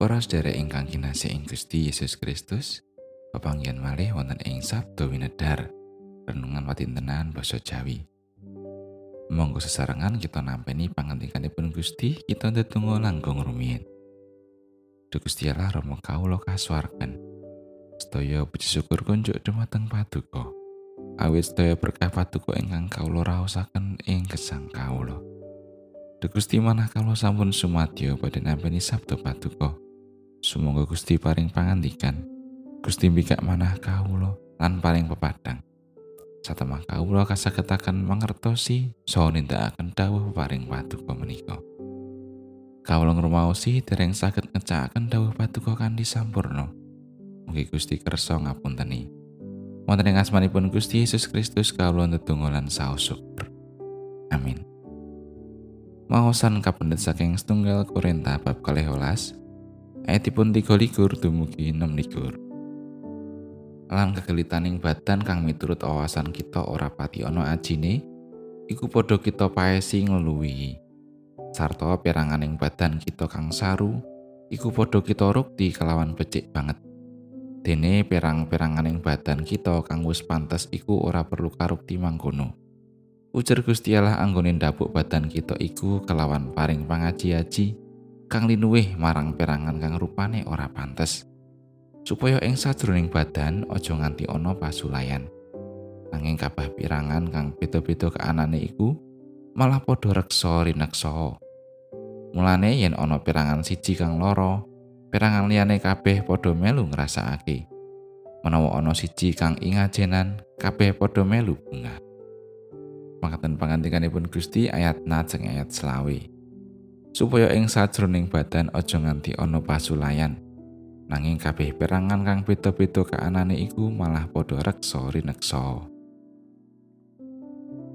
Para sedherek ingkang kinasih ing Gusti Yesus Kristus, pepanggihan malih wonten ing Sabda Winedhar, renungan watintenan basa Jawi. Monggo sesarengan kita nampeni pangandikanipun Gusti, kita ndedonga langkung rumiyin. Duh Gusti Allah Rama kawula kasuwarken. Sedaya puji syukur kunjuk dumateng Paduka. Awit sedaya berkah Paduka ingkang kawula raosaken ing gesang kawula. Duh Gusti manah kawula sampun sumadyo badhe nampeni Sabda Paduka. Sumangga Gusti paring pangandikan. Gusti mbikak manah kawula lan paring pepadang. Satemah kawula kasagetaken mangertosi saha nindakaken dawuh paring paduka menika. Kawula ngrumaosi dereng saged ngecakaken dawuh paduka kanthi sampurna. Mugi Gusti kersa ngapunteni. Wonten ing asmanipun Gusti Yesus Kristus kawula ndedonga lan saos syukur. Amin. Maosan kapendet saking setunggal Korinta bab 12 ayatipun tiga likur dumugi enam likur. Lan kegelitaning badan kang miturut awasan kita ora pati ana ajine, iku padha kita paesi ngluwihi. Sarta peranganing badan kita kang saru, iku padha kita rukti kelawan becik banget. Dene perang-peranganing badan kita kang wis pantes iku ora perlu karukti mangkono. Ujar Gusti Allah anggone ndapuk badan kita iku kelawan paring pangaji-aji kang linuwih marang perangan kang rupane ora pantes. Supaya ing sajroning badan aja nganti ana pasulayan. Nanging kabah pirangan kang beda-beda kaanane iku malah padha reksa rineksa. Mulane yen ana perangan siji kang loro, perangan liyane kabeh padha melu ngrasakake. Menawa ana siji kang ingajenan, kabeh padha melu bungah. Makaten pangandikanipun Gusti ayat najeng ayat selawe. Supaya ing sajroning badan aja nganti ana pasulayan. Nanging kabeh perangan kang beda-beda kaanane iku malah padha reksa rineksa.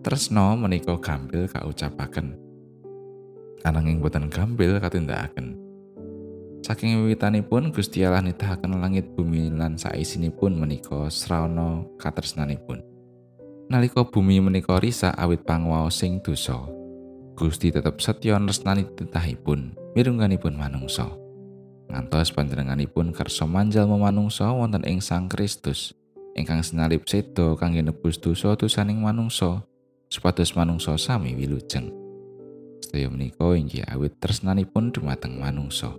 Tresno menika gampil kaucapaken. Ananging boten gampil katindakaken. Saking wiwitanipun Gusti Allah nitahaken langit bumi lan saisinipun menika srana katresnanipun. Nalika bumi menika risa awit pangwaos sing dosa, Gusti tetep setya nresnani titahipun mirungganipun manungsa. Ngantos panjenenganipun kersa manjal memanungsa wonten ing Sang Kristus ingkang sinalip sedo kangge nebus dosa-dosaning manungsa supados manungsa sami wilujeng. Sedaya menika inggih awit tresnanipun dumateng manungsa.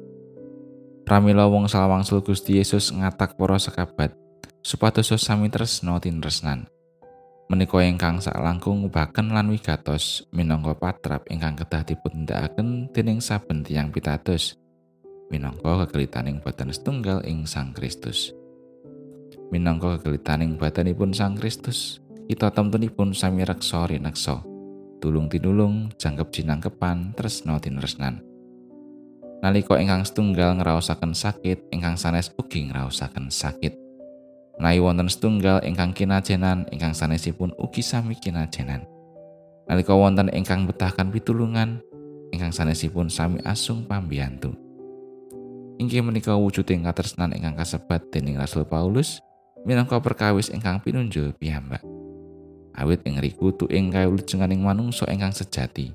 Pramila wong salawangsul Gusti Yesus ngatak para sekabat supados sami tresna tinresnan. Menika ingkang saklangkung ngubaken lan wigatos minangka patrap ingkang kedah dipundhakaken dening saben tiyang pitados. Minangka kegelitaning badan setunggal ing Sang Kristus. Minangka kegelitaning badanipun Sang Kristus kita temtunipun sami reksa rineksa. Tulung tinulung jangkep jinangkepan tresna tinresnan nalika ingkang setunggal ngraosaken sakit ingkang sanes ugi ngraosaken sakit Menawi wonten setunggal ingkang kinajenan ingkang sanesipun ugi sami kinajenan. Nalika wonten ingkang betahkan pitulungan ingkang sanesipun sami asung pambiyantu. Inggih menika wujuding katresnan ingkang kasebat dening Rasul Paulus minangka perkawis ingkang pinunjul piyambak. Awit ing riku tuing kawulujenganing manungsa ingkang sejati.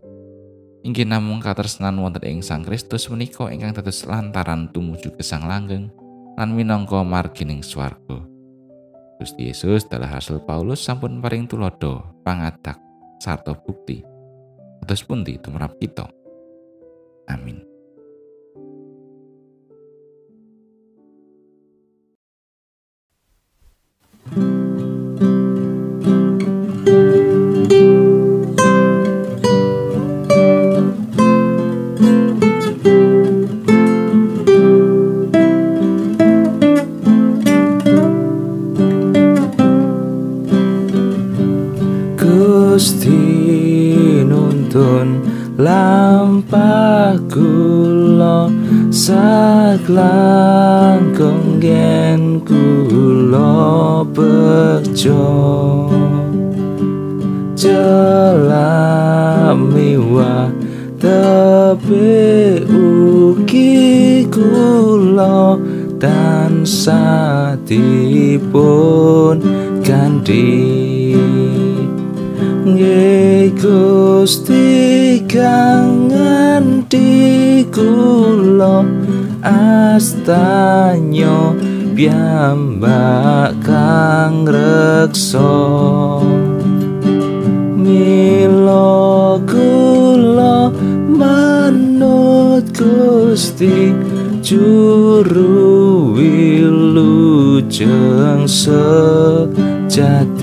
Inggih namung katresnan wonten ing Sang Kristus menika ingkang dados lantaran tumuju gesang langgeng lan minangka margining swarga. Gusti Yesus dalah hasil Paulus sampun paring tulodo pangatak sarta bukti. Atus pundi tumrap kita? Amin dun lampah kula saklang kenggen kula bejo jelamiwa tepi uki kula tan satipun gandeng Gusti kang nganti kula astanyo piyambak kang reksa. Mila kula manut Gusti juru wilujeng sejati